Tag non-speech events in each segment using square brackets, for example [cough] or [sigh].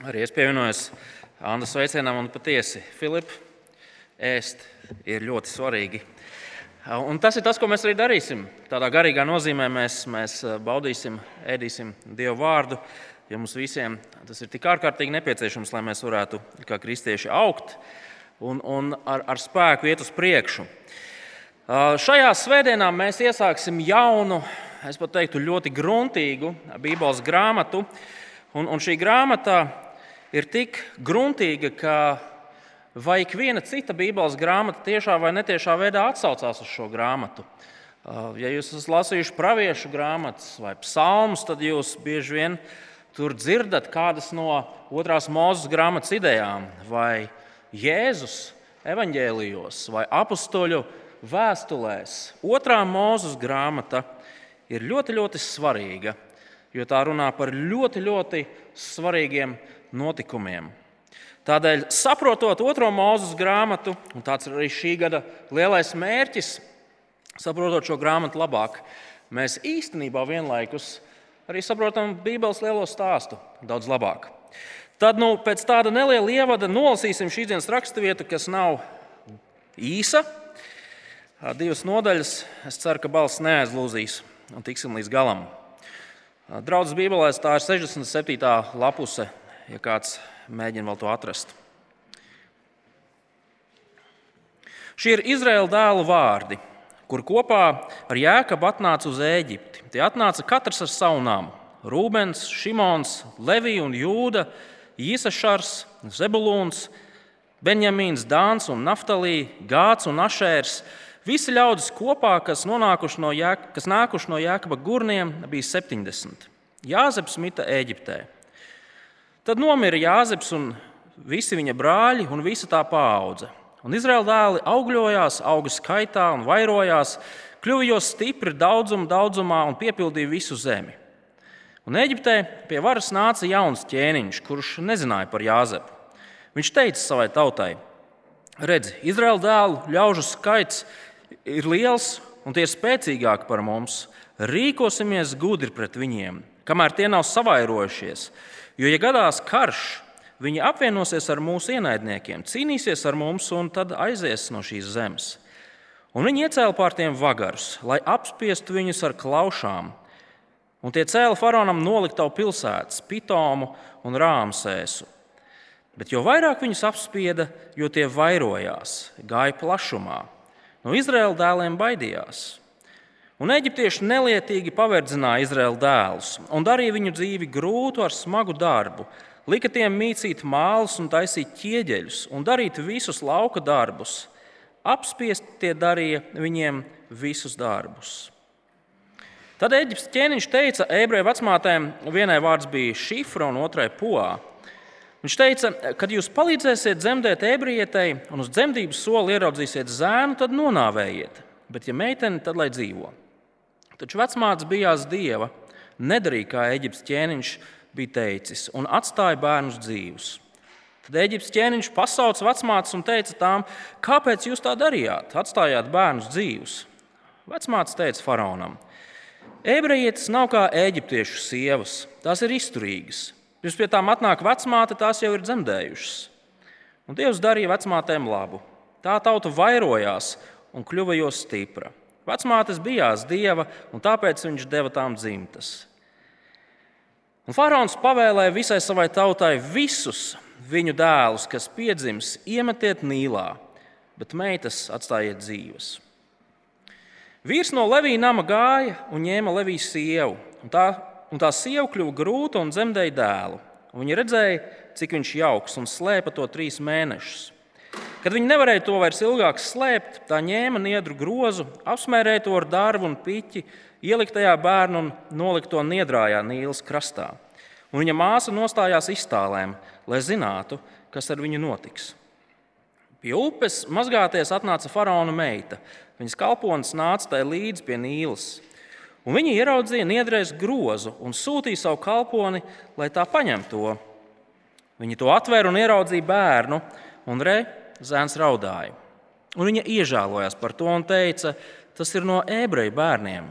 Arī es pievienojos Anna sveicienam un patiesi, Filip, ēst ir ļoti svarīgi. Un tas ir tas, ko mēs arī darīsim. Tādā garīgā nozīmē mēs, mēs baudīsim, ēdīsim Dievu vārdu, jo mums visiem tas ir tik ārkārtīgi nepieciešams, lai mēs varētu kā kristieši augt un, un ar, ar spēku iet uz priekšu. Šajā svētdienā mēs iesāksim jaunu, es pat teiktu, ļoti gruntīgu Bībeles grāmatu. Un, un šī grāmata ir tik gruntīga, ka vai viena cita Bībeles grāmata tiešā vai netiešā veidā atsaucās uz šo grāmatu. Ja jūs esat lasījuši praviešu grāmatas vai psalmus, tad jūs bieži vien tur dzirdat kādas no otrās mūzes grāmatas idejām, vai Jēzus evaņģēlijos, vai apstuļu vēstulēs. Otrā mūzes grāmata ir ļoti, ļoti svarīga, jo tā runā par ļoti, ļoti svarīgiem notikumiem. Tādēļ, saprotot otro mūzes grāmatu, un tāds ir arī šī gada lielais mērķis, saprotot šo grāmatu labāk, mēs īstenībā vienlaikus arī saprotam Bībeles lielo stāstu daudz labāk. Tad, nu, pēc tāda neliela ievada, nolasīsim šīs dienas raksturvietu, kas nav īsa, divas nodaļas. Es ceru, ka balss neaizlūzīs un tiksim līdz galam. Draudzes Bībelē tā ir 67. lapuse, ja kāds mēģina vēl to atrast. Šie ir Izraēla dēlu vārdi, kur kopā ar Jēkabu atnāca uz Eģipti. Tie atnāca katrs ar savu namu. Rūbens, Šimons, Levija un Jūda, Īsašars, Zebulūns, Benjamīns, Dāns un Naftalī, Gāts un Ašērs Visi ļaudis kopā, kas, no Jēk, kas nākuši no Jēkaba gurniem, bija 70. Jāzeps mita Eģiptē. Tad nomira Jāzeps un visi viņa brāļi un visa tā paudze. Un Izraēla dēli augļojās, auga skaitā un vairojās, kļuva jau stipri daudzumā, daudzumā un piepildīja visu zemi. Un Eģiptē pie varas nāca jauns ķēniņš, kurš nezināja par Jāzepu. Viņš teica savai tautai: Redzi, Izraēla dēlu ļaužu skaits ir liels un tie ir spēcīgāki par mums. Rīkosimies gudri pret viņiem, kamēr tie nav savairojušies. Jo, ja gadās karš, viņi apvienosies ar mūsu ienaidniekiem, cīnīsies ar mums un tad aizies no šīs zemes. Un viņi iecēla pār tiem vagarus, lai apspiestu viņus ar klaušām. Un tie cēla faraonam noliktavu pilsētas, Pitomu un Rāmsēsu. Bet jo vairāk viņus apspieda, jo tie vairojās, gāja plašumā. No Izraēla dēliem baidījās. Un eģiptieši nelietīgi paverdzināja Izraēla dēlus un darīja viņu dzīvi grūtu ar smagu darbu. Lika tiem mīcīt mālus un taisīt ķieģeļus un darīt visus lauka darbus. Apspiest tie darīja viņiem visus darbus. Tad Eģiptes ķēniņš teica ebreju vecmātēm, vienai vārds bija šifra un otrai poā. Viņš teica, kad jūs palīdzēsiet dzemdēt ebrietei un uz dzemdības soli ieraudzīsiet zēnu, tad nonāvējiet. Bet, ja meitene, tad lai dzīvo. Taču vecmāte bijās dieva, nedarīja kā Eģiptes ķēniņš bija teicis, un atstāja bērnus dzīvus. Tad Eģiptes ķēniņš pasauca vecmātes un teica tām, kāpēc jūs tā darījāt? Atstājāt bērnus dzīvus. Vecmāte teica faraonam: Ebrejietis nav kā eģiptiešu sievas, tās ir izturīgas. Pirms pie tām atnāk vecmāte, tās jau ir dzemdējušas. Un Dievs darīja vecmātēm labu. Tā tauta vairojās un kļuva jo stipra. Vecmātes bijās dieva, un tāpēc viņš deva tām dzimtas. Un Faraons pavēlēja visai savai tautai visus viņu dēlus, kas piedzims, iemetiet nīlā, bet meitas atstājiet dzīves. Vīrs no Levija nama gāja un ņēma Levijas sievu, un tā un tā sieva kļuva grūta un dzemdēja dēlu. Un viņa redzēja, cik viņš jauks un slēpa to trīs mēnešus. Kad viņi nevarēja to vairs ilgāk slēpt, tā ņēma niedru grozu, apsmērēja to ar dārbu un piķi, ielika tajā bērnu un nolika to niedrājā Nīlas krastā. Un viņa māsa nostājās iztālēm, lai zinātu, kas ar viņu notiks. Pie upes mazgāties atnāca faraona meita. Viņas kalponis nāca tai līdzi pie Nīlas. Un viņi ieraudzīja niedrēs grozu un sūtīja savu kalponi, lai tā paņemtu to. Viņi to atvēra un ieraudzīja bērnu, un re, zēns raudāja. Un viņa iežēlojās par to un teica, tas ir no ebreju bērniem.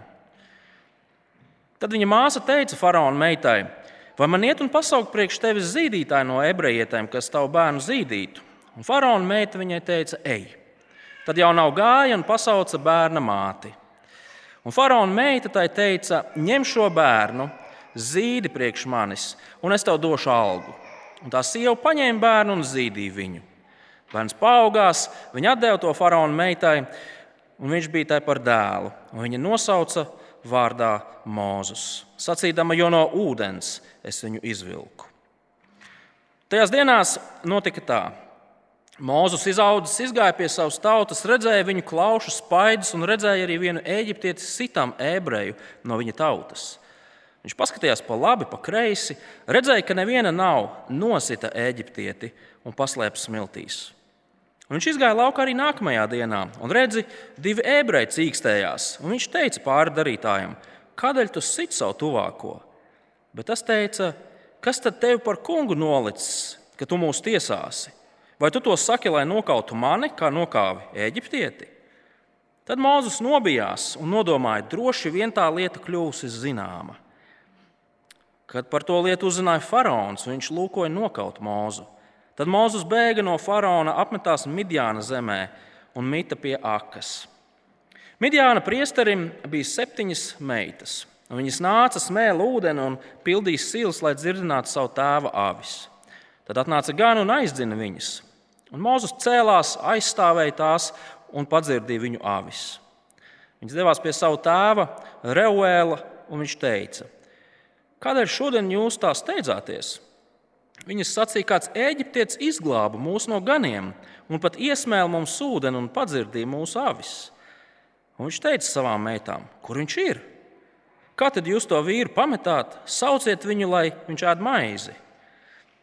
Tad viņa māsa teica faraona meitai: Vai man iet un pasaukt priekš tevis zīdītāju no ebrejietēm, kas tavu bērnu zīdītu? Un faraona meita viņai teica, ej. Tad jau nav gāja un pasauca bērna māti. Un faraona meita tai teica, ņem šo bērnu, zīdi priekš manis, un es tev došu algu. Un tā sieva paņēma bērnu un zīdīja viņu. Bērns paaugās, viņa deva to faraona meitai, un viņš bija tai par dēlu. Viņa nosauca vārdā Mūzus, sacīdama, jo no ūdens es viņu izvilku. Tajās dienās notika tā. Mūzus izaudzis, izgāja pie savas tautas, redzēja viņu klaušu spaidus un redzēja arī vienu eģiptieti sitam ebreju no viņa tautas. Viņš paskatījās pa labi, pa kreisi, redzēja, ka neviena nav nosita eģiptieti un paslēpta smiltīs. Un viņš izgāja laukā arī nākamajā dienā, un redzi, divi ebreji cīkstējās. Viņš teica pāri darītājiem, kādēļ tu sit savu tuvāko? Bet tas teica, kas tad tevi par kungu nolicis, ka tu mūs tiesāsi? Vai tu to saki, lai nokautu mani, kā nokāvi eģiptieti? Tad Mozus nobijās un nodomāja, droši vien tā lieta kļūsi zināma. Kad par to lietu uzzināja faraons, viņš lūkoja nokaut Mozu. Tad Mozus bēga no faraona, apmetās Midjāna zemē un mita pie akas. Midjāna priesterim bija septiņas meitas. Viņas nāca smēla ūdeni un pildīja silas, lai dzirdinātu savu tēva avis. Tad atnāca gan un aizdzina viņas. Un Mozus cēlās, aizstāvēja tās un padzirdīja viņu avis. Viņš devās pie sava tēva, Reuēla, un viņš teica: Kādēļ šodien jūs tā steidzāties? Viņas sacīja, kāds eģiptietis izglāba mūs no ganiem, un pat iesmēla mums ūdeni un padzirdīja mūsu avis. Un viņš teica savām meitām, kur viņš ir? Kā tad jūs to vīru pametāt? Sauciet viņu, lai viņš ēd maizi.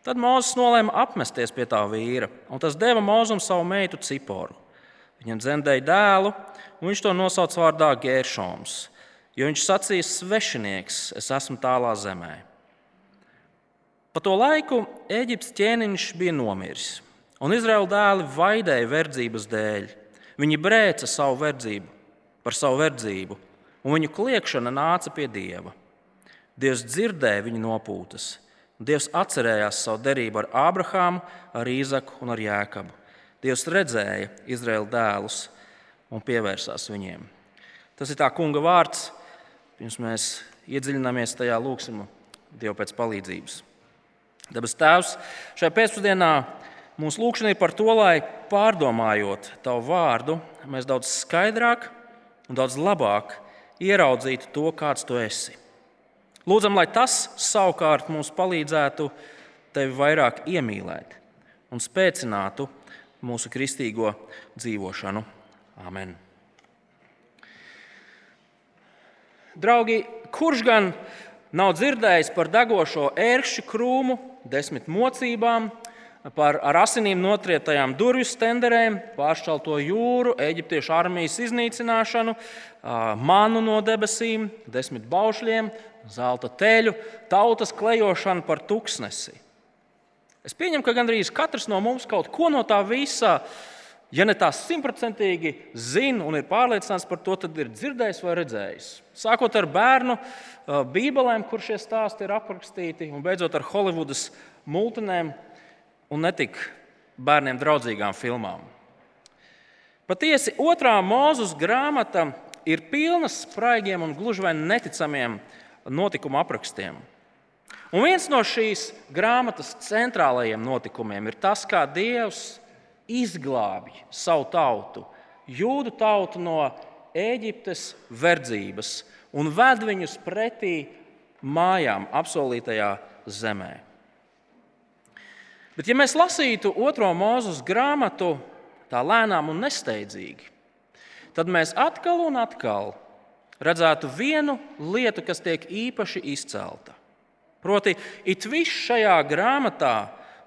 Tad Mozus nolēma apmesties pie tā vīra, un tas deva Mozum savu meitu Ciporu. Viņam dzemdēja dēlu, un viņš to nosauca vārdā Gēršoms, jo viņš sacīja svešinieks, es esmu tālā zemē. Pa to laiku Eģiptes ķēniņš bija nomiris, un Izraēla dēli vaidēja verdzības dēļ. Viņi brēca savu verdzību par savu verdzību, un viņu kliēkšana nāca pie Dieva. Dievs dzirdēja viņu nopūtas. Dievs atcerējās savu derību ar Ābrahāmu, ar Īzaku un ar Jēkabu. Dievs redzēja Izraēla dēlus un pievērsās viņiem. Tas ir tā kunga vārds. Pirms mēs iedziļināmies tajā, lūgsim Dievu pēc palīdzības. Dabas Tēvs, šajā pēcpusdienā mūsu lūkšana ir par to, lai pārdomājot Tavu vārdu, mēs daudz skaidrāk un daudz labāk ieraudzītu to, kāds Tu esi. Lūdzam, lai tas savukārt mums palīdzētu Tevi vairāk iemīlēt un spēcinātu mūsu kristīgo dzīvošanu. Amen. Draugi, kurš gan nav dzirdējis par degošo ērkšķu krūmu, desmit mocībām, par ar asinīm notrietajām durvju stenderēm, pāršķelto jūru, eģiptiešu armijas iznīcināšanu, manu no debesīm, desmit baušļiem, zelta teļu, tautas klejošanu par tuksnesi. Es pieņemu, ka gandrīz katrs no mums kaut ko no tā visa, ja ne tā simtprocentīgi zina un ir pārliecināts par to, tad ir dzirdējis vai redzējis. Sākot ar bērnu bībelēm, kur šie stāsti ir aprakstīti, un beidzot ar Holivudas multinēm un netik bērniem draudzīgām filmām. Patiesi, otrā mūzus grāmata ir pilna spraigiem un gluži vai neticamiem notikumu aprakstiem. Un viens no šīs grāmatas centrālajiem notikumiem ir tas, kā Dievs izglābj savu tautu, jūdu tautu no Eģiptes verdzības un ved viņus pretī mājām, apsolītajā zemē. Bet, ja mēs lasītu otro mūzus grāmatu tā lēnām un nesteidzīgi, tad mēs atkal un atkal redzētu vienu lietu, kas tiek īpaši izcelta. Proti, it viss šajā grāmatā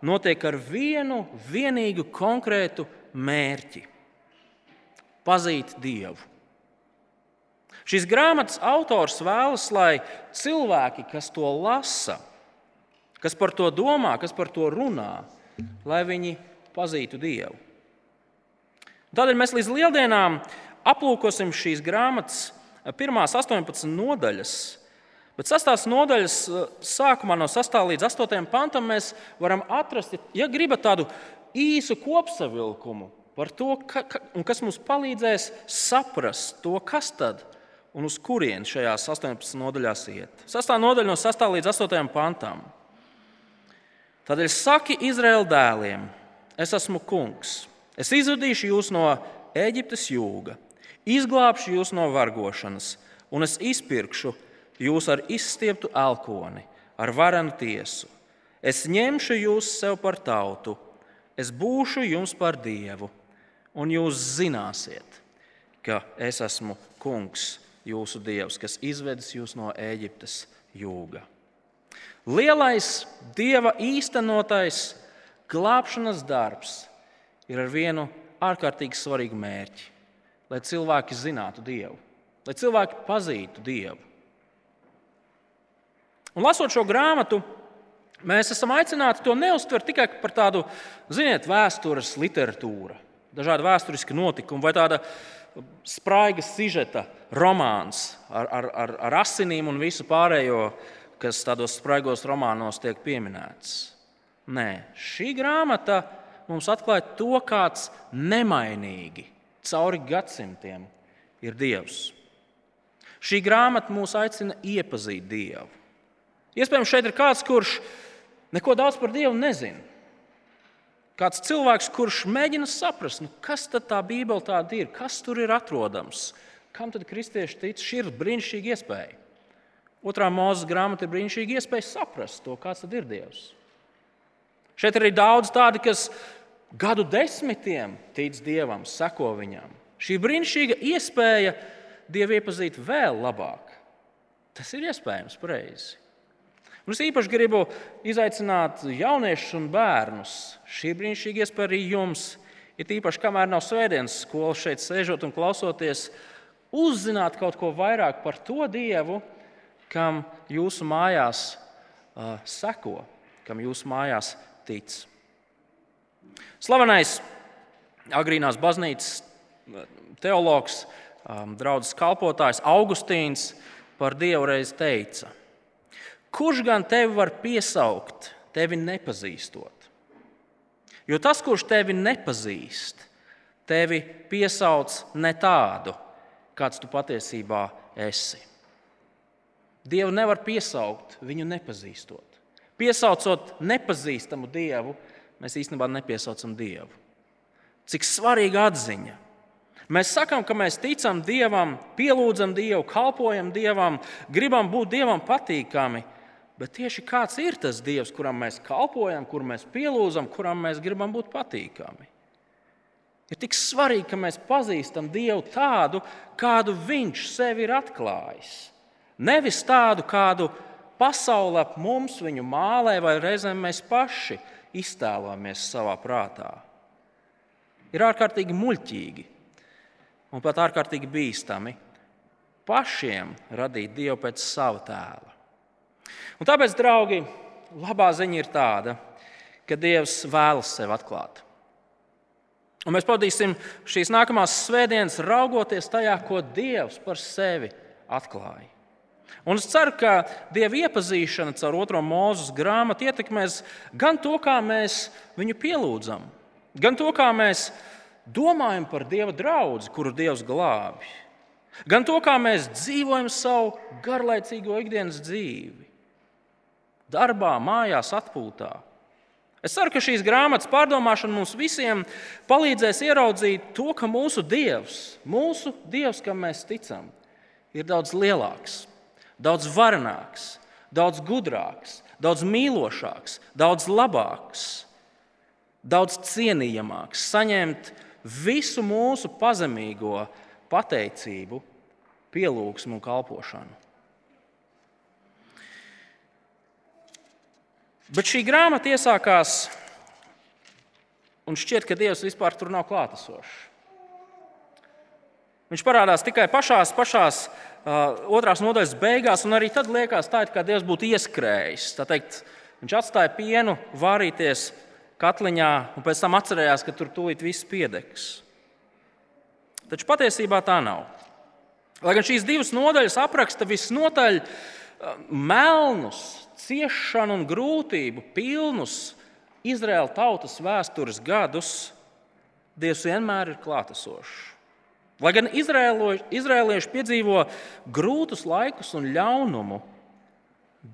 notiek ar vienu vienīgu konkrētu mērķi - pazīt Dievu. Šīs grāmatas autors vēlas, lai cilvēki, kas to lasa, kas par to domā, kas par to runā, lai viņi pazītu Dievu. Tādēļ mēs līdz lieldienām aplūkosim šīs grāmatas pirmās 18 nodaļas. Bet sastās nodaļas eh, sākumā, no 6. līdz 8. pantam, mēs varam atrast, ja gribat tādu īsu kopsavilkumu par to, ka, ka, kas mums palīdzēs saprast to, kas tad un uz kurien šajās 18 nodaļās iet. 6. nodaļa no 6. līdz 8. pantam. Tādēļ saki Izraēla dēliem, es esmu kungs. Es izvedīšu jūs no Eģiptes jūga, izglābšu jūs no vargošanas, un es izpirkšu jūs ar izstieptu elkoni, ar varenu tiesu. Es ņemšu jūs sev par tautu, es būšu jums par dievu, un jūs zināsiet, ka es esmu kungs, jūsu dievs, kas izvedis jūs no Eģiptes jūga. Lielais dieva īstenotais glābšanas darbs ir ar vienu ārkārtīgi svarīgu mērķi. Lai cilvēki zinātu Dievu, lai cilvēki pazītu Dievu. Un lasot šo grāmatu, mēs esam aicināti to neuztvert tikai par tādu, ziniet, vēstures literatūru, dažādu vēsturisku notikumu vai tāda spraiga sižeta romāns ar, ar, ar, ar asinīm un visu pārējo, kas tādos spraigos romānos tiek pieminēts. Nē, šī grāmata mums atklāja to, kāds nemainīgi cauri gadsimtiem ir Dievs. Šī grāmata mūs aicina iepazīt Dievu. Iespējams, šeit ir kāds, kurš neko daudz par Dievu nezina. Kāds cilvēks, kurš mēģina saprast, nu, kas tad tā Bībele tāda ir, kas tur ir atrodams, kam tad kristieši tic, šī ir brīnišķīga iespēja. Otrā mūzes grāmata ir brīnišķīga iespēja saprast to, tad ir Dievs. Šeit ir arī daudz tādu, kas gadu desmitiem tic Dievam, seko viņam. Šī brīnišķīga iespēja Dievu iepazīt vēl labāk. Tas ir iespējams pareizi. Un es īpaši gribu izaicināt jauniešus un bērnus. Šī brīnišķīga iespēja arī jums, ir īpaši kamēr nav svētdienas skola šeit sēžot un klausoties, uzzināt kaut ko vairāk par to Dievu, kam jūsu mājās uh, seko, kam jūsu mājās tic. Slavenais agrīnās baznīcas teologs, um, draugs kalpotājs Augustīns par Dievu reiz teica: Kurš gan tevi var piesaukt, tevi nepazīstot? Jo tas, kurš tevi nepazīst, tevi piesauc ne tādu, kāds tu patiesībā esi. Dievu nevar piesaukt viņu nepazīstot. Piesaucot nepazīstamu Dievu, mēs īstenībā nepiesaucam Dievu. Cik svarīga atziņa! Mēs sakām, ka mēs ticam Dievam, pielūdzam Dievu, kalpojam Dievam, gribam būt Dievam patīkami. Bet tieši kāds ir tas Dievs, kuram mēs kalpojam, kur mēs pielūdzam, kuram mēs gribam būt patīkami? Ir tik svarīgi, ka mēs pazīstam Dievu tādu, kādu Viņš sev ir atklājis. Nevis tādu, kādu pasaule ap mums viņu mālē, vai reizēm mēs paši iztēlojamies savā prātā. Ir ārkārtīgi muļķīgi un pat ārkārtīgi bīstami pašiem radīt Dievu pēc sava tēla. Un tāpēc, draugi, labā ziņa ir tāda, ka Dievs vēlas sevi atklāt. Un mēs pavadīsim šīs nākamās svētdienas raugoties tajā, ko Dievs par sevi atklāja. Un es ceru, ka Dieva iepazīšana caur otro mūzes grāmatu ietekmēs gan to, kā mēs viņu pielūdzam, gan to, kā mēs domājam par Dieva draugu, kuru Dievs glābi, gan to, kā mēs dzīvojam savu garlaicīgo ikdienas dzīvi, darbā, mājās, atpūtā. Es ceru, ka šīs grāmatas pārdomāšana mums visiem palīdzēs ieraudzīt to, ka mūsu Dievs, mūsu Dievs, kam mēs ticam, ir daudz lielāks daudz varenāks, daudz gudrāks, daudz mīlošāks, daudz labāks, daudz cienījamāks, saņemt visu mūsu pazemīgo pateicību, pielūgsmu un kalpošanu. Bet šī grāmata iesākās, un šķiet, ka Dievs vispār tur nav klātesošs. Viņš parādās tikai pašās, pašās uh, otrās nodaļas beigās, un arī tad liekas, tā, ka Dievs būtu ieskrējis. Teikt, viņš atstāja pienu vārīties katliņā, un pēc tam atcerējās, ka tur tūlīt viss piedegs. Taču patiesībā tā nav. Lai gan šīs divas nodaļas apraksta visnotaļ melnus, ciešanu un grūtību pilnus Izraēla tautas vēstures gadus, Dievs vienmēr ir klātesošs. Lai gan izrēlieši piedzīvo grūtus laikus un ļaunumu,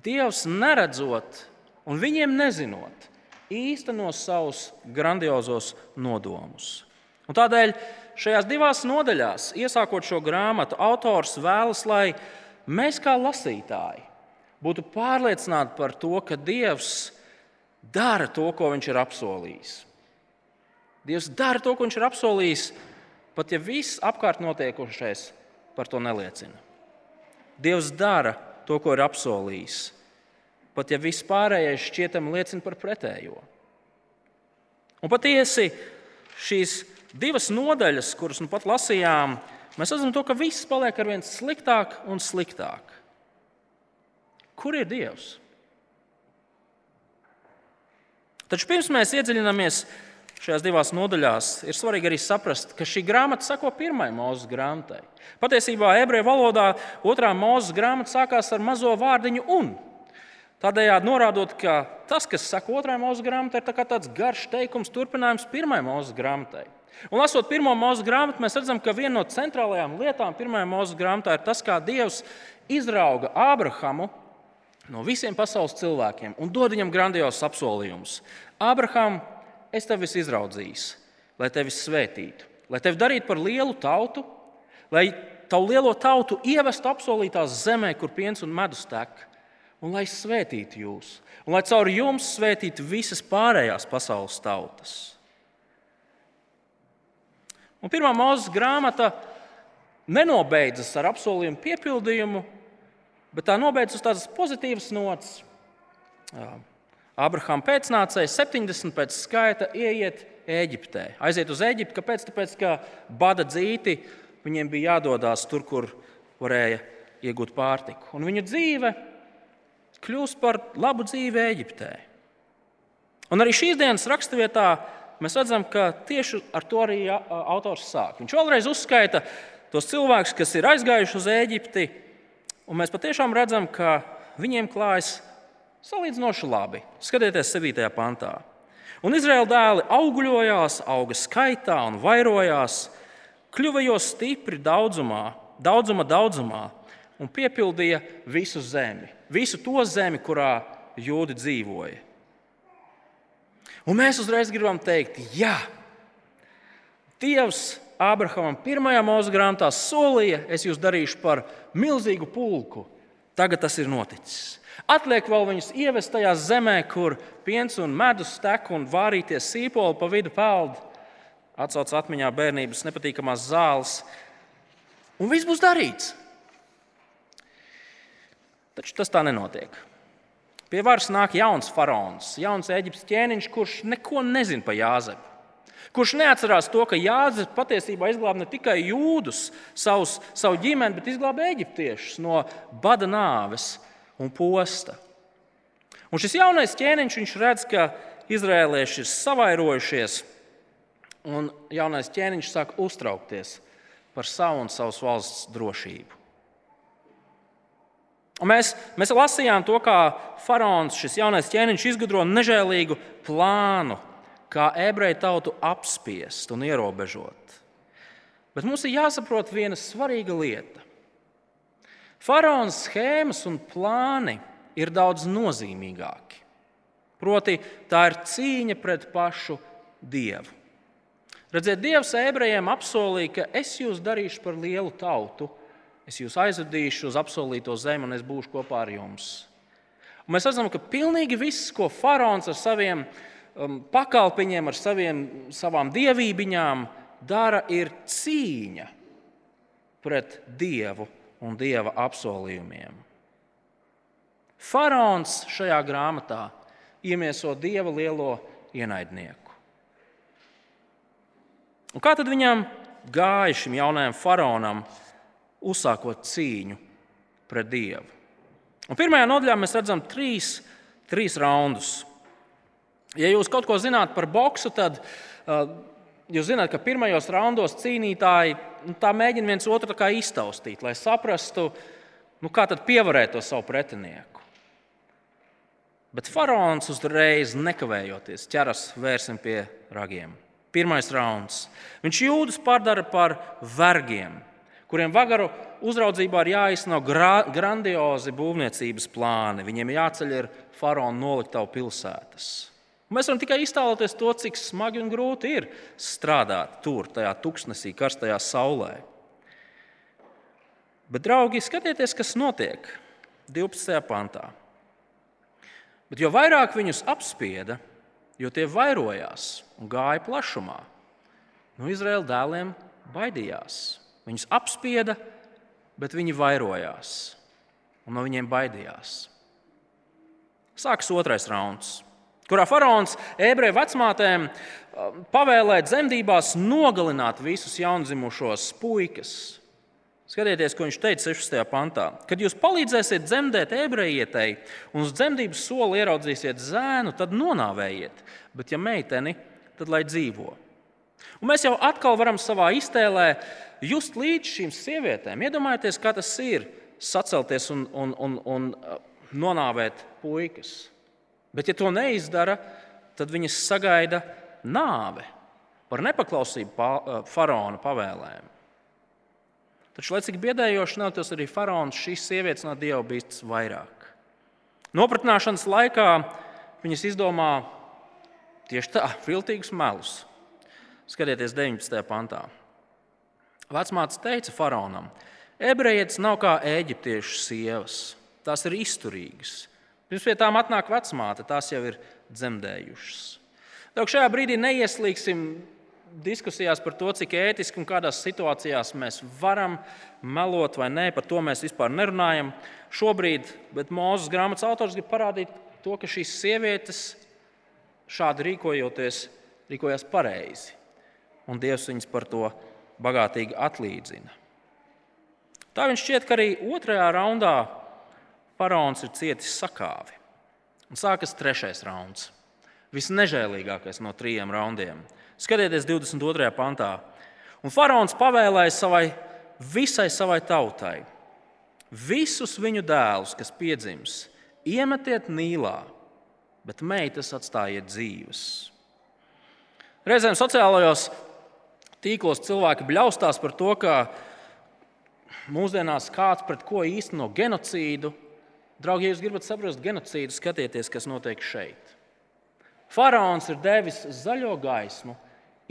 Dievs neredzot un viņiem nezinot, īsteno savus grandiozos nodomus. Un tādēļ šajās divās nodaļās, iesākot šo grāmatu, autors vēlas, lai mēs kā lasītāji būtu pārliecināti par to, ka Dievs dara to, ko viņš ir apsolījis. Dievs dara to, ko viņš ir apsolījis, pat ja viss apkārt notiekušais par to neliecina. Dievs dara to, ko ir apsolījis, pat ja viss pārējais šķietam liecina par pretējo. Un patiesi šīs divas nodaļas, kuras nu pat lasījām, mēs redzam, to, ka viss paliek ar vien sliktāk un sliktāk. Kur ir Dievs? Taču pirms mēs iedziļināmies šajās divās nodaļās, ir svarīgi arī saprast, ka šī grāmata sako pirmajai mūzes grāmatai. Patiesībā ebreju valodā otrā mūzes grāmata sākās ar mazo vārdiņu un. Tādējādi norādot, ka tas, kas saka otrajai mūzes grāmatai, ir tā tāds garš teikums, turpinājums pirmajai mūzes grāmatai. Un lasot pirmo mūzes grāmatu, mēs redzam, ka viena no centrālajām lietām pirmajā mūzes grāmatā ir tas, kā Dievs izrauga Ābrahamu no visiem pasaules cilvēkiem un dod viņam grandios apsolījumus. Ābraham, es tevi izraudzījis, lai tevi svētītu, lai tevi darītu par lielu tautu, lai tavu lielo tautu ievestu apsolītās zemē, kur piens un medus tek, un lai svētītu jūs, un lai caur jums svētītu visas pārējās pasaules tautas. Un pirmā mūzes grāmata nenobeidzas ar apsolījumu piepildījumu, Bet tā nobeidz uz tādas pozitīvas nots. Abrahama pēcnācējs 70 pēc skaita ieiet Eģiptē. Aiziet uz Eģipti, kāpēc? Tāpēc, ka bada dzīti viņiem bija jādodas tur, kur varēja iegūt pārtiku. Un viņa dzīve kļūst par labu dzīvi Eģiptē. Un arī šīs dienas raksturvietā mēs redzam, ka tieši ar to arī autors sāk. Viņš vēlreiz uzskaita tos cilvēkus, kas ir aizgājuši uz Eģipti Un mēs patiešām redzam, ka viņiem klājas salīdzinoši labi. Skatieties, 7. pantā. Un Izraēla dēli augļojās, auga skaitā un vairojās, kļuva jau stipri daudzumā, daudzuma daudzumā un piepildīja visu zemi, visu to zemi, kurā jūdi dzīvoja. Un mēs uzreiz gribam teikt, jā, Dievs Ābrahamam pirmajā mūža grāmatā solīja, es jūs darīšu par milzīgu pulku. Tagad tas ir noticis. Atliek vēl viņus ievest tajā zemē, kur piens un medus tek un vārīties sīpoli pa vidu peld. Atcauc atmiņā bērnības nepatīkamās zāles. Un viss būs darīts. Taču tas tā nenotiek. Pie varas nāk jauns faraons, jauns eģiptes ķēniņš, kurš neko nezina par Jāzepu kurš neatcerās to, ka Jānis patiesībā izglāba ne tikai jūdus, savus, savu ģimeni, bet izglāba eģiptiešus no bada nāves un posta. Un šis jaunais ķēniņš redz, ka izrēlieši ir savairojušies, un jaunais ķēniņš sāk uztraukties par savu un savas valsts drošību. Un mēs, mēs lasījām to, kā faraons, šis jaunais ķēniņš, izgudro nežēlīgu plānu, kā ebreju tautu apspiest un ierobežot. Bet mums ir jāsaprot viena svarīga lieta. Faraona schēmas un plāni ir daudz nozīmīgāki. Proti, tā ir cīņa pret pašu dievu. Redziet, Dievs ebrejiem apsolīja, ka es jūs darīšu par lielu tautu, es jūs aizvedīšu uz apsolīto zemi un es būšu kopā ar jums. Un mēs redzam, ka pilnīgi viss, ko faraons ar saviem pakalpiņiem, ar saviem, savām dievībām dara, ir cīņa pret dievu un dieva apsolījumiem. Faraons šajā grāmatā iemieso dieva lielo ienaidnieku. Un kā tad viņam gāja šim jaunajam faraonam, uzsākot cīņu pret dievu? Un pirmajā nodaļā mēs redzam trīs, trīs raundus. Ja jūs kaut ko zināt par boksu, tad uh, jūs zināt, ka pirmajos raundos cīnītāji nu, mēģina viens otru iztaustīt, lai saprastu, nu, kā pievarēt to savu pretinieku? Bet faraons uzreiz nekavējoties ķeras vērsim pie ragiem. Pirmais rauns. Viņš jūdas pārdara par vergiem, kuriem vagaru uzraudzībā ir jāizsno gra grandiozi būvniecības plāni. Viņiem jāceļ ir faraona noliktavu pilsētas. Mēs varam tikai iztēloties to, cik smagi un grūti ir strādāt tur, tajā tuksnesī, karstajā saulē. Bet, draugi, skatieties, kas notiek 12. pantā. Bet jo vairāk viņus apspieda, jo tie vairojās un gāja plašumā, no Izraēla dēliem baidījās. Viņus apspieda, bet viņi vairojās un no viņiem baidījās. Sākas otrais rauns kurā faraons ebreju vecmātēm pavēlēja dzemdībās nogalināt visus jaundzimušos puikas. Skatieties, ko viņš teica 16. pantā. Kad jūs palīdzēsiet dzemdēt ebrejietei un uz dzemdības soli ieraudzīsiet zēnu, tad nonāvējiet, bet ja meiteni, tad lai dzīvo. Un mēs jau atkal varam savā iztēlē just līdz šīm sievietēm. Iedomājieties, kā tas ir sacelties un, un, un, un nonāvēt puikas. Bet, ja to neizdara, tad viņas sagaida nāve par nepaklausību faraona pavēlēm. Taču, lai cik biedējoši nav arī faraons, šīs sievietes no dieva bīstas vairāk. Nopratināšanas laikā viņas izdomā tieši tā, [laughs] viltīgus melus. Skatieties, 19. pantā. Vecmāte teica faraonam, ebrejietis nav kā eģiptiešu sievas, tās ir izturīgas Pirms pie tām atnāk vecmāte, tās jau ir dzemdējušas. Lūk, šajā brīdī neieslīgsim diskusijās par to, cik ētiski un kādās situācijās mēs varam melot vai nē. Par to mēs vispār nerunājam šobrīd. Bet Mozus grāmatas autors grib parādīt to, ka šīs sievietes šādi rīkojoties, rīkojas pareizi. Un Dievs viņas par to bagātīgi atlīdzina. Tā viņš šķiet, ka arī otrajā raundā Faraons ir cietis sakāvi. Un sākas trešais rauns. Visnežēlīgākais no trijiem raundiem. Skatieties, 22. pantā. Un faraons pavēlēja savai, visai savai tautai, visus viņu dēlus, kas piedzims, iemetiet nīlā, bet meitas atstājiet dzīves. Reizēm sociālajos tīklos cilvēki bļaustās par to, ka mūsdienās kāds pret ko īsteno genocīdu Draugi, ja jūs gribat saprast genocīdu, skatieties, kas notiek šeit. Faraons ir devis zaļo gaismu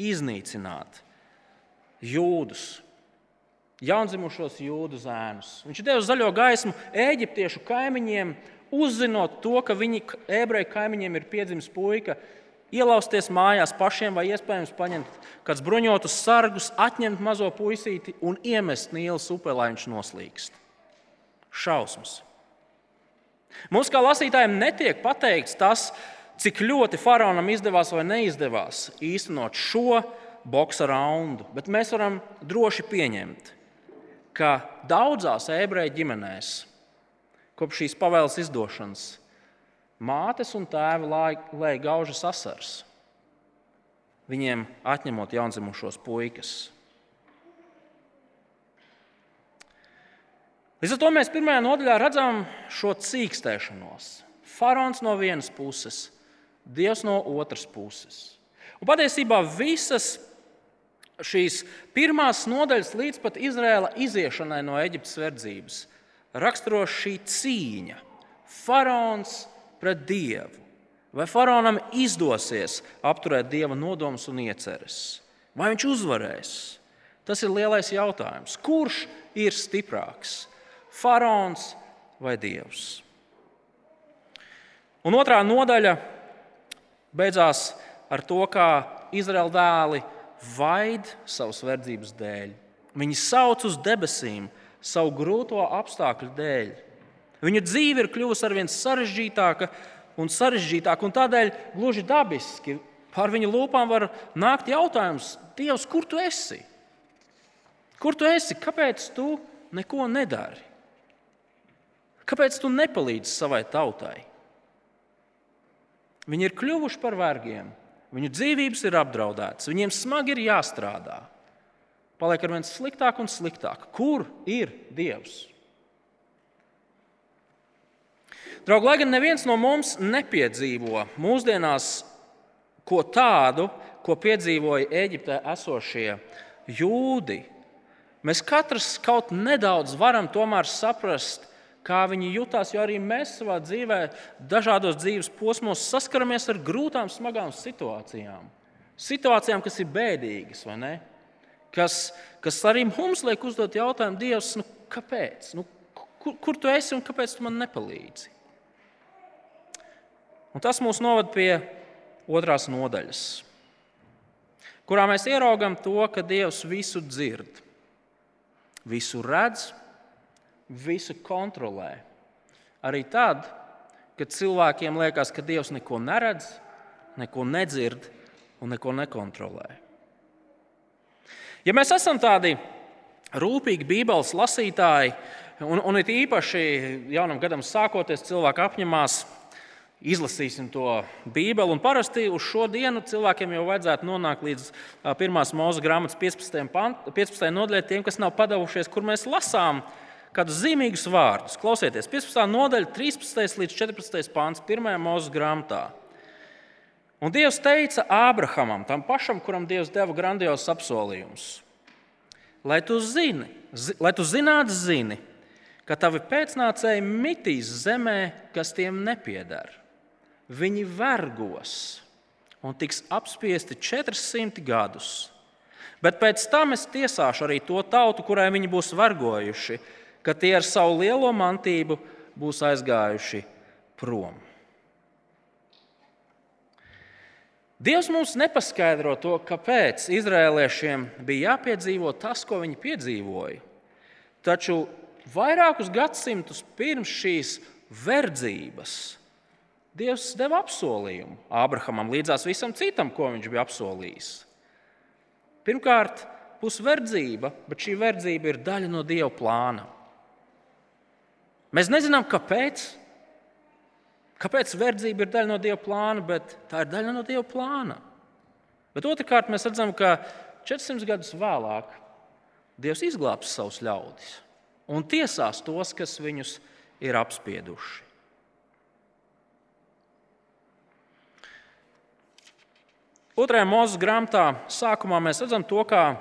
iznīcināt jūdus, jaundzimušos jūdu zēnus. Viņš devis zaļo gaismu eģiptiešu kaimiņiem, uzzinot to, ka viņi ebreju kaimiņiem ir piedzimis puika, ielausties mājās pašiem vai iespējams paņemt kādus bruņotus sargus, atņemt mazo puisīti un iemest Nīlas upē, lai viņš noslīkst. Šausmas! Mums, kā lasītājiem, netiek pateikts tas, cik ļoti faraonam izdevās vai neizdevās īstenot šo boxa raundu, bet mēs varam droši pieņemt, ka daudzās ebreju ģimenēs kopš šīs pavēles izdošanas mātes un tēvi lēja gaužas asars, viņiem atņemot jaundzimušos puikas. Līdz ar to mēs pirmajā nodaļā redzam šo cīkstēšanos. Faraons no vienas puses, Dievs no otras puses. Un patiesībā visas šīs pirmās nodaļas līdz pat Izraēla iziešanai no Eģiptes verdzības raksturo šī cīņa. Faraons pret Dievu. Vai faraonam izdosies apturēt dieva nodomus un ieceres? Vai viņš uzvarēs? Tas ir lielais jautājums. Kurš ir stiprāks? Faraons vai dievs. Un otrā nodaļa beidzās ar to, kā Izraēla dēli vaid savas verdzības dēļ. Viņi sauc uz debesīm savu grūto apstākļu dēļ. Viņu dzīve ir kļuvusi arvien sarežģītāka un sarežģītāka, un tādēļ gluži dabiski pār viņu lūpām var nākt jautājums, Dievs, kur tu esi? Kur tu esi? Kāpēc tu neko nedari? Kāpēc tu nepalīdzi savai tautai? Viņi ir kļuvuši par vergiem, viņu dzīvības ir apdraudētas, viņiem smagi ir jāstrādā. Paliek ar vien sliktāk un sliktāk. Kur ir Dievs? Draugi, lai gan neviens no mums nepiedzīvo mūsdienās ko tādu, ko piedzīvoja Eģiptē esošie jūdi, mēs katrs kaut nedaudz varam tomēr saprast, kā viņi jutās, jo arī mēs savā dzīvē, dažādos dzīves posmos saskaramies ar grūtām, smagām situācijām. Situācijām, kas ir bēdīgas, vai ne? Kas, kas arī mums liek uzdot jautājumu, Dievs, nu, kāpēc? Nu, kur, kur tu esi un kāpēc tu man nepalīdzi? Un tas mūs novada pie otrās nodaļas, kurā mēs ieraugām to, ka Dievs visu dzird, visu redz visu kontrolē. Arī tad, kad cilvēkiem liekas, ka Dievs neko neredz, neko nedzird un neko nekontrolē. Ja mēs esam tādi rūpīgi Bībeles lasītāji, un, un it īpaši jaunam gadam sākoties, cilvēki apņemās izlasīsim to Bībeli. Un parasti uz šo dienu cilvēkiem jau vajadzētu nonākt līdz pirmās mūža grāmatas 15. 15. nodaļai, tiem, kas nav padavušies, kur mēs lasām kādus zīmīgus vārdus. Klausieties, 15. nodaļa, 13. līdz 14. pāns, 1. mūža grāmatā. Un Dievs teica Ābrahamam, tam pašam, kuram Dievs deva grandiozus apsolījumus, lai tu zini, zi, lai tu zinātu, zini, ka tavi pēcnācēji mitīs zemē, kas tiem nepieder. Viņi vergos un tiks apspiesti 400 gadus. Bet pēc tam es tiesāšu arī to tautu, kurai viņi būs vergojuši, ka tie ar savu lielo mantību būs aizgājuši prom. Dievs mums nepaskaidro to, kāpēc izrēliešiem bija jāpiedzīvo tas, ko viņi piedzīvoja. Taču vairākus gadsimtus pirms šīs verdzības Dievs deva apsolījumu Ābrahamam līdzās visam citam, ko viņš bija apsolījis. Pirmkārt, būs verdzība, bet šī verdzība ir daļa no Dieva plāna. Mēs nezinām, kāpēc. Kāpēc verdzība ir daļa no Dieva plāna, bet tā ir daļa no Dieva plāna. Bet otrkārt, mēs redzam, ka 400 gadus vēlāk Dievs izglābs savus ļaudis un tiesās tos, kas viņus ir apspieduši. Otrajā mūža grāmatā sākumā mēs redzam to, kā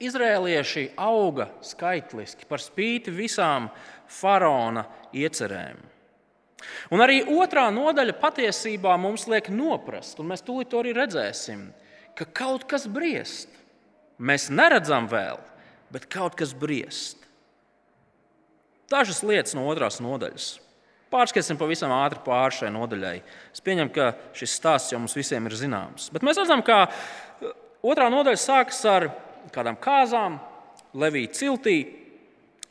Izrēlieši auga skaitliski par spīti visām faraona iecerēm. Un arī otrā nodaļa patiesībā mums liek noprast, un mēs tūlīt to arī redzēsim, ka kaut kas briest. Mēs neredzam vēl, bet kaut kas briest. Dažas lietas no otrās nodaļas. Pārskatīsim pavisam ātri pāri šai nodaļai. Es pieņemu, ka šis stāsts jau mums visiem ir zināms. Bet mēs redzam, ka otrā nodaļa sākas ar kādām kāzām, Levija ciltī,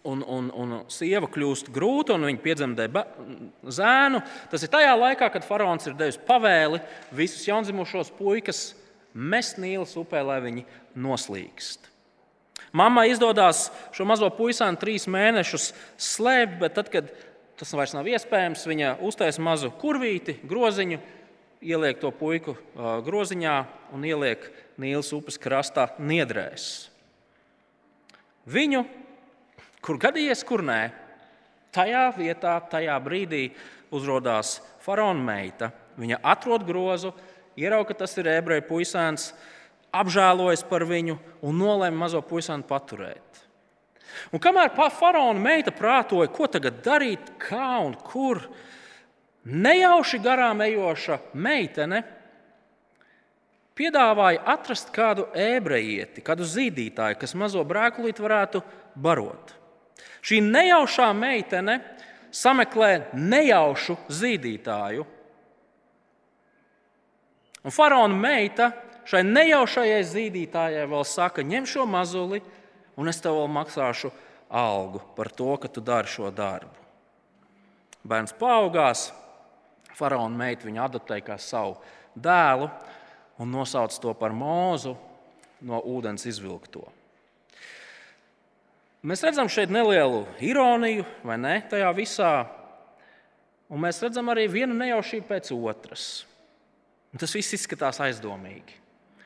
un, un, un sieva kļūst grūta, un viņa piedzemdē zēnu. Tas ir tajā laikā, kad faraons ir devis pavēli visus jaundzimušos puikas mest Nīlas upē, lai viņi noslīkst. Mamma izdodas šo mazo puisānu trīs mēnešus slēpt, bet tad, kad tas vairs nav iespējams, viņa uztaisīja mazu kurvīti, groziņu, ieliek to puiku groziņā un ieliek Nīlas upes krastā niedrēs. Viņu, kur gadījies, kur nē, tajā vietā, tajā brīdī uzrādās faraona meita. Viņa atrod grozu, ierauga, ka tas ir ebreju puisēns, apžēlojas par viņu un nolēma mazo puisēnu paturēt. Un kamēr faraona meita prātoja, ko tagad darīt, kā un kur, nejauši garām ejoša meitene piedāvāja atrast kādu ebrejieti, kādu zīdītāju, kas mazo brēkulīti varētu barot. Šī nejaušā meitene sameklē nejaušu zīdītāju. Un faraona meita šai nejaušajai zīdītājai vēl saka, ņem šo mazuli, un es tev vēl maksāšu algu par to, ka tu dari šo darbu. Bērns paaugās, faraona meita viņu adoptēja kā savu dēlu, un nosauc to par mūzu no ūdens izvilkto. Mēs redzam šeit nelielu ironiju, vai ne? Tajā visā. Un mēs redzam arī vienu nejaušību pēc otras. Un tas viss izskatās aizdomīgi.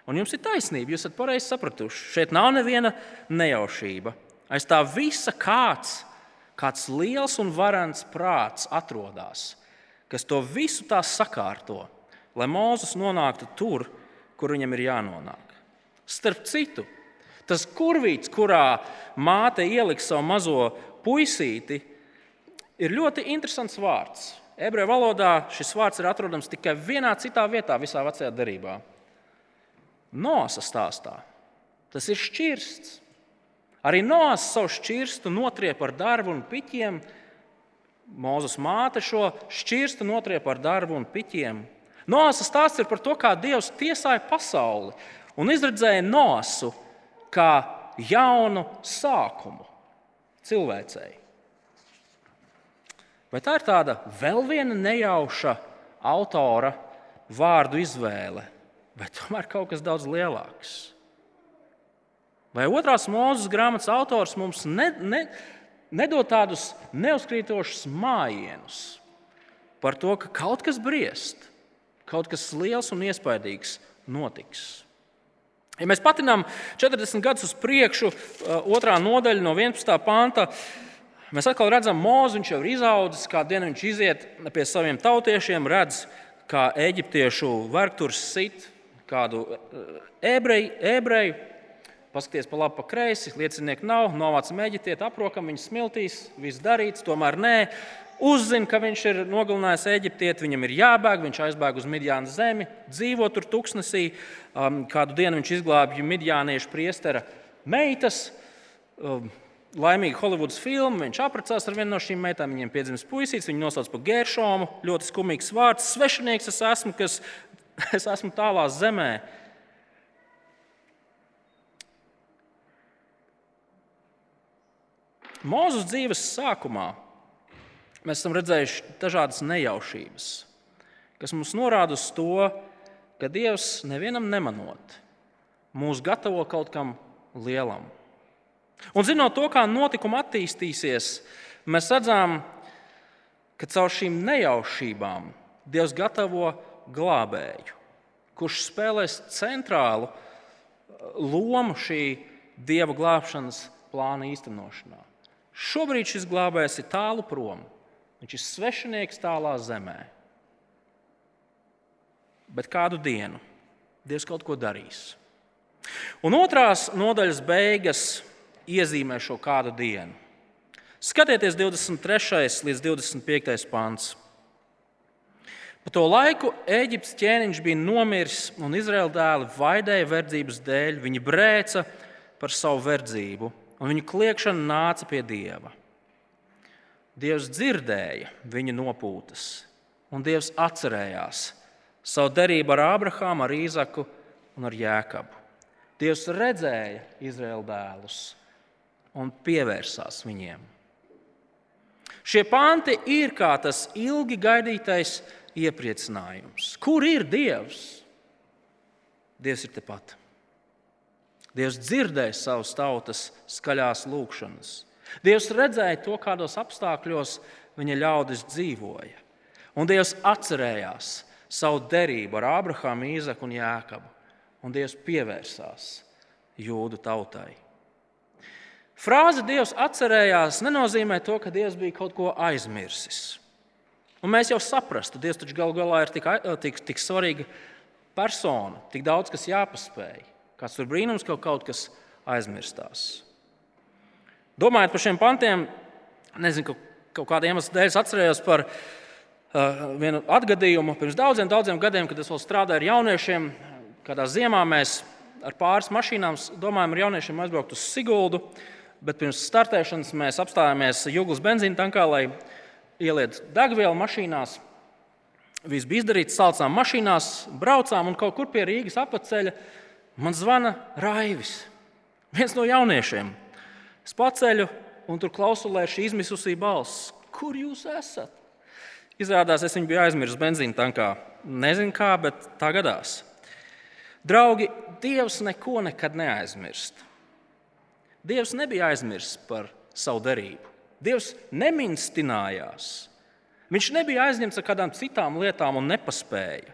Un jums ir taisnība, jūs esat pareizi sapratuši. Šeit nav neviena nejaušība. Aiz tā visa kāds kāds liels un varants prāts atrodas, kas to visu tā sakārto, lai Mozus nonāktu tur, kur viņam ir jānonāk. Starp citu, tas kurvīts, kurā māte ieliks savu mazo puisīti, ir ļoti interesants vārds. Ebreju valodā šis vārds ir atrodams tikai vienā citā vietā, visā vecajā derībā. Nosa stāstā. Tas ir šķirsts. Arī Noās savu šķirstu notriep ar darbu un piķiem. Mūzes māte šo šķirstu notriep ar darbu un piķiem. Noāsa stāsts ir par to, kā Dievs tiesāja pasauli un izredzēja Noāsu kā jaunu sākumu cilvēcei. Vai tā ir tāda vēl viena nejauša autora vārdu izvēle, vai tomēr kaut kas daudz lielāks? Vai otrās mūzes grāmatas autors mums ne, ne, nedod tādus neuzkrītošus mājienus par to, ka kaut kas briest, kaut kas liels un iespaidīgs notiks? Ja mēs patinām 40 gadus uz priekšu, otrā nodaļa no 11. panta, Mēs atkal redzam, Mozu viņš jau ir izaudzis, kā dienu viņš iziet pie saviem tautiešiem, redz, kā eģiptiešu vergturs sit kādu eh, ebreju. ebreju Paskaties pa labi, pa kreisi, liecinieku nav, novācam eģiptieti, aprokam viņu smiltīs, viss darīts, tomēr nē. Uzzina, ka viņš ir nogalinājis eģiptieti, viņam ir jābēg, viņš aizbēg uz Midjānu zemi, dzīvo tur tuksnesī. Um, kādu dienu viņš izglābj midjāniešu priestera meitas. Um, laimīga Holivudas filma. Viņš apprecās ar vienu no šīm meitām. Viņiem piedzimst puisīts, viņu nosauc par Geršomu. Ļoti skumīgs vārds. Svešinieks es esmu, kas [laughs] es esmu tālā zemē. Mūzes dzīves sākumā mēs esam redzējuši dažādas nejaušības, kas mums norāda uz to, ka Dievs nevienam nemanot, mūs gatavo kaut kam lielam. Un zinot to, kā notikumi attīstīsies, mēs redzam, ka caur šīm nejaušībām Dievs gatavo glābēju, kurš spēlēs centrālu uh, lomu šī dieva glābšanas plāna īstenošanā. Šobrīd šis glābējs ir tālu prom. Viņš ir svešinieks tālā zemē. Bet kādu dienu Dievs kaut ko darīs. Un otrās nodaļas beigas iezīmē šo kādu dienu. Skatieties, 23. līdz 25. pāns. Pa to laiku Eģiptes ķēniņš bija nomiris, un Izraēla dēli vaidēja verdzības dēļ. Viņi brēca par savu verdzību, un viņu kliēkšana nāca pie dieva. Dievs dzirdēja viņa nopūtas, un Dievs atcerējās savu derību ar Ābrahāmu, ar Īzaku un ar Jēkabu. Dievs redzēja Izraēla dēlus un pievērsās viņiem. Šie panti ir kā tas ilgi gaidītais iepriecinājums. Kur ir Dievs? Dievs ir tepat. Dievs dzirdēja savas tautas skaļās lūgšanas. Dievs redzēja to, kādos apstākļos viņa ļaudis dzīvoja. Un Dievs atcerējās savu derību ar Ābrahāmu, Īzaku un Jāekabu. Un Dievs pievērsās jūdu tautai. Frāze Dievs atcerējās nenozīmē to, ka Dievs bija kaut ko aizmirsis. Un mēs jau saprastu, Dievs taču galu galā ir tik, tik, tik svarīga persona, tik daudz kas jāpaspēj. Kāds tur brīnums, ka kaut kas aizmirstās. Domājot par šiem pantiem, nezinu, ka kaut kāda iemesla dēļ atcerējos par uh, vienu atgadījumu pirms daudziem, daudziem gadiem, kad es vēl strādāju ar jauniešiem. Kādā ziemā mēs ar pāris mašīnām domājam ar jauniešiem aizbraukt uz Siguldu. Bet pirms startēšanas mēs apstājāmies Jūglas benzīna tankā, lai ielietu degvielu mašīnās. Viss bija izdarīts, saucām mašīnās, braucām un kaut kur pie Rīgas apceļa man zvana Raivis, viens no jauniešiem. Es paceļu un tur klausulē šī izmisusī balss. Kur jūs esat? Izrādās, es viņu biju aizmirsis benzīna tankā. Nezinu kā, bet tā gadās. Draugi, Dievs neko nekad neaizmirst. Dievs nebija aizmirsis par savu derību. Dievs neminstinājās. Viņš nebija aizņemts ar kādām citām lietām un nepaspēja.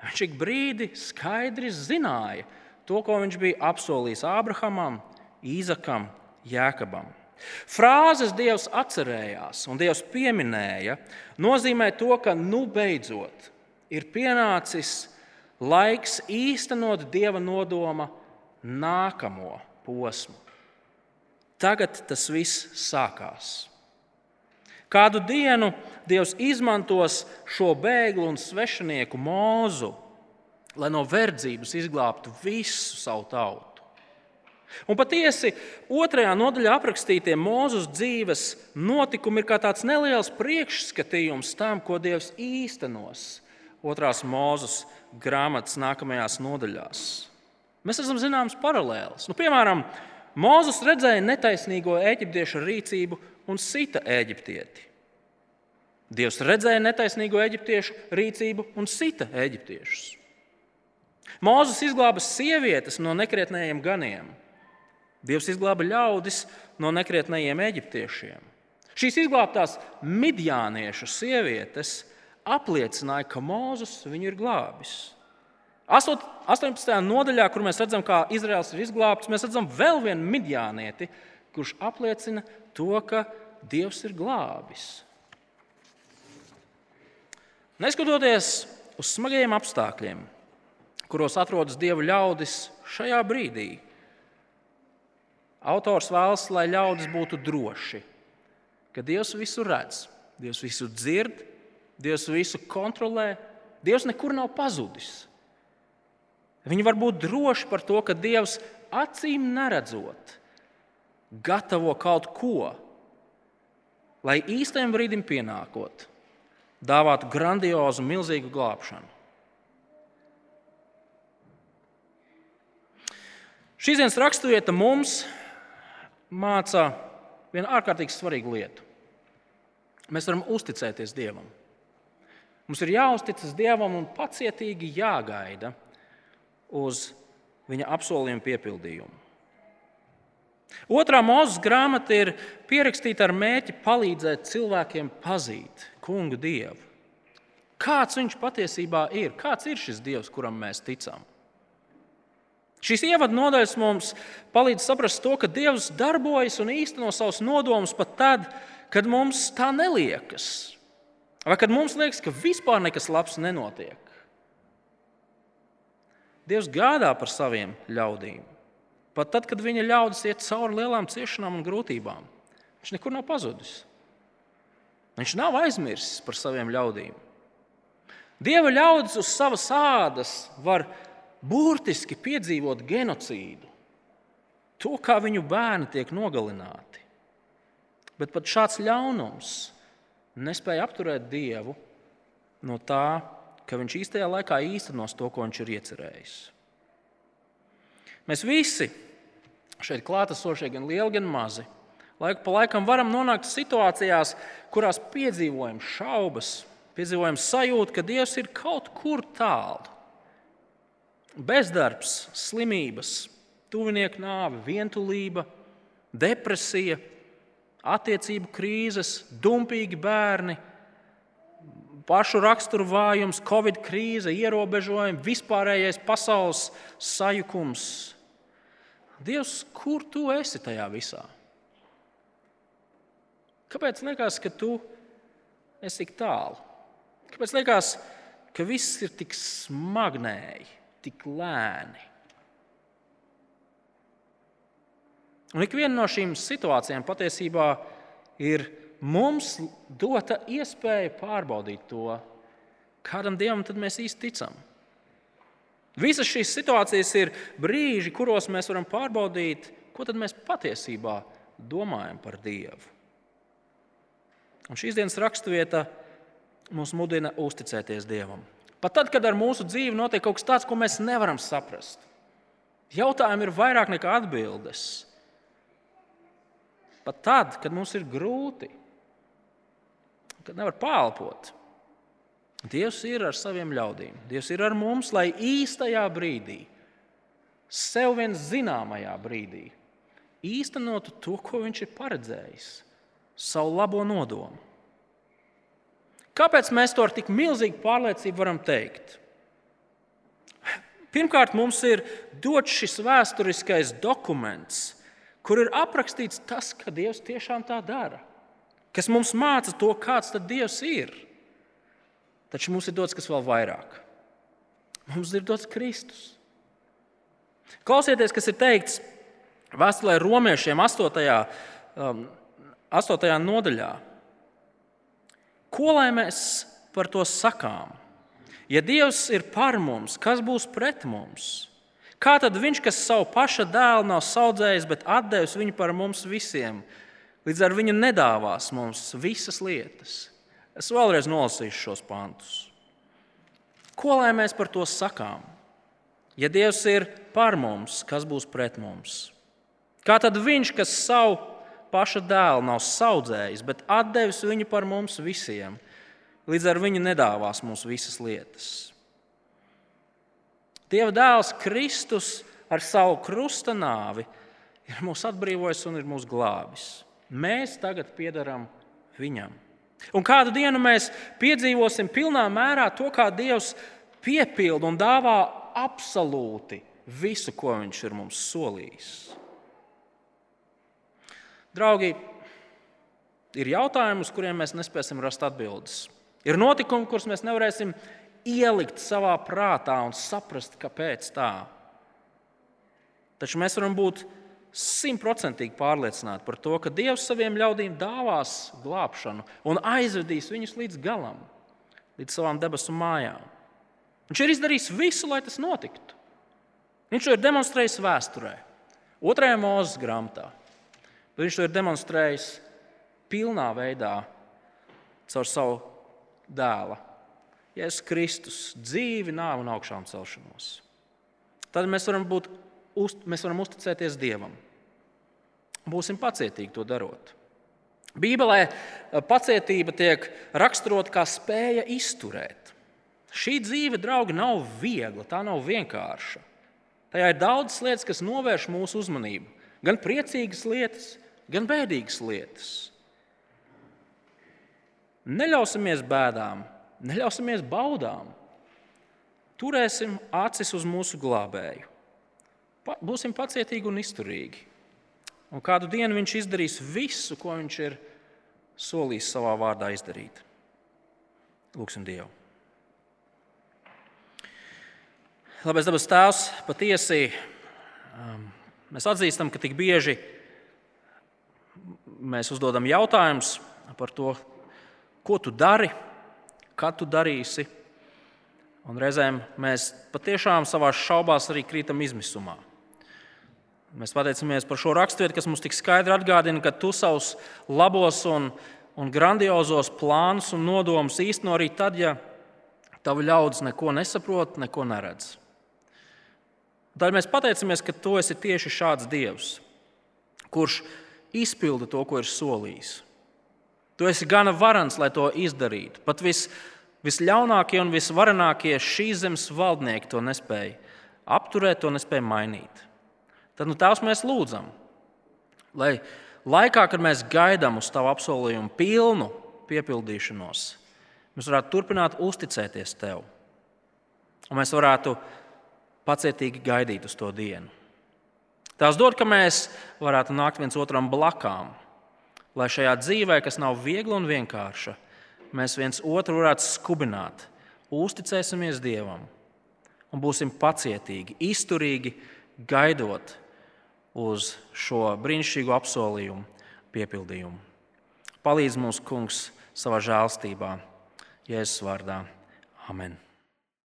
Viņš ik brīdi skaidri zināja to, ko viņš bija apsolījis Ābrahamam, Īzakam, Jēkabam. Frāzes Dievs atcerējās un Dievs pieminēja, nozīmē to, ka nu beidzot ir pienācis laiks īstenot Dieva nodoma nākamo posmu. Tagad tas viss sākās. Kādu dienu Dievs izmantos šo bēglu un svešinieku mūzu, lai no verdzības izglābtu visu savu tautu. Un patiesi otrajā nodaļā aprakstītie Mūzes dzīves notikumi ir kā tāds neliels priekšskatījums tam, ko Dievs īstenos otrās Mūzes grāmatas nākamajās nodaļās. Mēs esam zināms paralēlis. Nu, piemēram, Mūzes redzēja netaisnīgo eģiptiešu rīcību un sita eģiptieti. Dievs redzēja netaisnīgo eģiptiešu rīcību un sita eģiptiešus. Mūzes izglāba sievietes no nekrietnējiem ganiem. Dievs izglāba ļaudis no nekrietnējiem eģiptiešiem. Šīs izglābtās midjāniešu sievietes apliecināja, ka Mozus viņu ir glābis. 18. nodaļā, kur mēs redzam, kā Izraels ir izglābts, mēs redzam vēl vienu midjānieti, kurš apliecina to, ka Dievs ir glābis. Neskatoties uz smagiem apstākļiem, kuros atrodas Dieva ļaudis šajā brīdī, Autors vēlas, lai ļaudis būtu droši, ka Dievs visu redz, Dievs visu dzird, Dievs visu kontrolē, Dievs nekur nav pazudis. Viņi var būt droši par to, ka Dievs acīm neredzot, gatavo kaut ko, lai īstajam brīdim pienākot, dāvātu grandiozu, milzīgu glābšanu. Šīs dienas raksturvieta mums māca vienu ārkārtīgi svarīgu lietu. Mēs varam uzticēties Dievam. Mums ir jāuzticas Dievam un pacietīgi jāgaida uz viņa apsolījumu piepildījumu. Otrā mūzes grāmata ir pierakstīta ar mērķi palīdzēt cilvēkiem pazīt kungu Dievu. Kāds viņš patiesībā ir? Kāds ir šis Dievs, kuram mēs ticam? Šīs ievadu nodaļas mums palīdz saprast to, ka Dievs darbojas un īsteno savus nodomus pat tad, kad mums tā neliekas. Vai kad mums liekas, ka vispār nekas labs nenotiek. Dievs gādā par saviem ļaudīm. Pat tad, kad viņa ļaudis iet cauri lielām ciešanām un grūtībām, viņš nekur nav pazudis. Viņš nav aizmirsis par saviem ļaudīm. Dieva ļaudis uz savas ādas var burtiski piedzīvot genocīdu, to, kā viņu bērni tiek nogalināti. Bet pat šāds ļaunums nespēja apturēt Dievu no tā, ka viņš īstajā laikā īstenos to, ko viņš ir iecerējis. Mēs visi šeit klātesošie, gan lieli, gan mazi, laiku pa laikam varam nonākt situācijās, kurās piedzīvojam šaubas, piedzīvojam sajūtu, ka Dievs ir kaut kur tālu bezdarbs, slimības, tuvinieku nāve, vientulība, depresija, attiecību krīzes, dumpīgi bērni, pašu raksturu vājums, covid krīze, ierobežojumi, vispārējais pasaules sajukums. Dievs, kur tu esi tajā visā? Kāpēc liekas, ka tu esi tik tālu? Kāpēc liekas, ka viss ir tik smagnēji? tik lēni. Un ik viena no šīm situācijām patiesībā ir mums dota iespēja pārbaudīt to, kādam dievam mēs īsti ticam. Visas šīs situācijas ir brīži, kuros mēs varam pārbaudīt, ko mēs patiesībā domājam par Dievu. Un šīs dienas raksturvieta mums mudina uzticēties Dievam. Pat tad, kad ar mūsu dzīvi notiek kaut kas tāds, ko mēs nevaram saprast. Jautājumi ir vairāk nekā atbildes. Pat tad, kad mums ir grūti, kad nevar pārelpot, Dievs ir ar saviem ļaudīm. Dievs ir ar mums, lai īstajā brīdī, sev vien zināmajā brīdī, īstenotu to, ko Viņš ir paredzējis, savu labo nodomu. Kāpēc mēs to ar tik milzīgu pārliecību varam teikt? Pirmkārt, mums ir dots šis vēsturiskais dokuments, kur ir aprakstīts tas, ka Dievs tiešām tā dara, kas mums māca to, kāds tad Dievs ir. Taču mums ir dots kas vēl vairāk. Mums ir dots Kristus. Klausieties, kas ir teikts vēstulē romiešiem 8. Um, 8. nodaļā. Ko lai mēs par to sakām? Ja Dievs ir par mums, kas būs pret mums? Kā tad viņš, kas savu paša dēlu nav audzējis, bet devis viņu par mums visiem, līdz ar viņu nedāvās mums visas lietas? Es vēlreiz nolasīšu šos pantus. Ko lai mēs par to sakām? Ja Dievs ir par mums, kas būs pret mums? Kā tad viņš, kas savu paša dēlu nav audzējis, bet devis viņu par mums visiem, līdz ar viņu nedāvās mums visas lietas? Dieva dēls Kristus ar savu krusta nāvi ir mūs atbrīvojis un ir mūs glābis. Mēs tagad piedarām viņam. Un kādu dienu mēs piedzīvosim pilnā mērā to, kā Dievs piepilda un dāvā absolūti visu, ko Viņš ir mums solījis. Draugi, ir jautājumi, uz kuriem mēs nespēsim rast atbildes. Ir notikumi, kurus mēs nevarēsim ielikt savā prātā un saprast, kāpēc tā. Taču mēs varam būt simtprocentīgi pārliecināti par to, ka Dievs saviem ļaudīm dāvās glābšanu un aizvedīs viņus līdz galam, līdz savām debesu mājām. Viņš ir izdarījis visu, lai tas notiktu. Viņš to ir demonstrējis vēsturē, otrajā mūzes grāmatā. Viņš to ir demonstrējis pilnā veidā caur savu dēlu Jēzus Kristus dzīvi, nāvi un augšām celšanos. Tad mēs varam, būt, mēs varam uzticēties Dievam. Būsim pacietīgi to darot. Bībelē eh, pacietība tiek raksturota kā spēja izturēt. Šī dzīve, draugi, nav viegla, tā nav vienkārša. Tajā ir daudzas lietas, kas novērš mūsu uzmanību. Gan priecīgas lietas, gan bēdīgas lietas. Neļausimies bēdām, Neļausimies baudām. Turēsim acis uz mūsu glābēju. Pa, būsim pacietīgi un izturīgi. Un kādu dienu viņš izdarīs visu, ko viņš ir solījis savā vārdā izdarīt. Lūksim Dievu. Labais dabas tēvs, patiesi um, mēs atzīstam, ka tik bieži mēs uzdodam jautājumus par to, ko tu dari, kad tu darīsi. Un reizēm mēs patiešām savā šaubās arī krītam izmisumā. Mēs pateicamies par šo raksturvietu, kas mums tik skaidri atgādina, ka tu savus labos un, un grandiozos plānus un nodomus īsteno arī tad, ja tavu ļaudis neko nesaprot, neko neredz. Tad mēs pateicamies, ka tu esi tieši šāds Dievs, kurš izpilda to, ko ir solījis. Tu esi gana varans, lai to izdarītu. Pat vis, visļaunākie un visvarenākie šīs zemes valdnieki to nespēja apturēt, to nespēja mainīt. Tad nu, Tēvs mēs lūdzam, lai laikā, kad mēs gaidām uz Tavu apsolījumu pilnu piepildīšanos, mēs varētu turpināt uzticēties Tev. Un mēs varētu pacietīgi gaidīt uz to dienu. Tās dod, ka mēs varētu nākt viens otram blakām lai šajā dzīvē, kas nav viegla un vienkārša, mēs viens otru varētu skubināt, uzticēsimies Dievam un būsim pacietīgi, izturīgi, gaidot uz šo brīnišķīgo apsolījumu piepildījumu. Palīdz mums, Kungs, savā žēlstībā, Jēzus vārdā. Amen!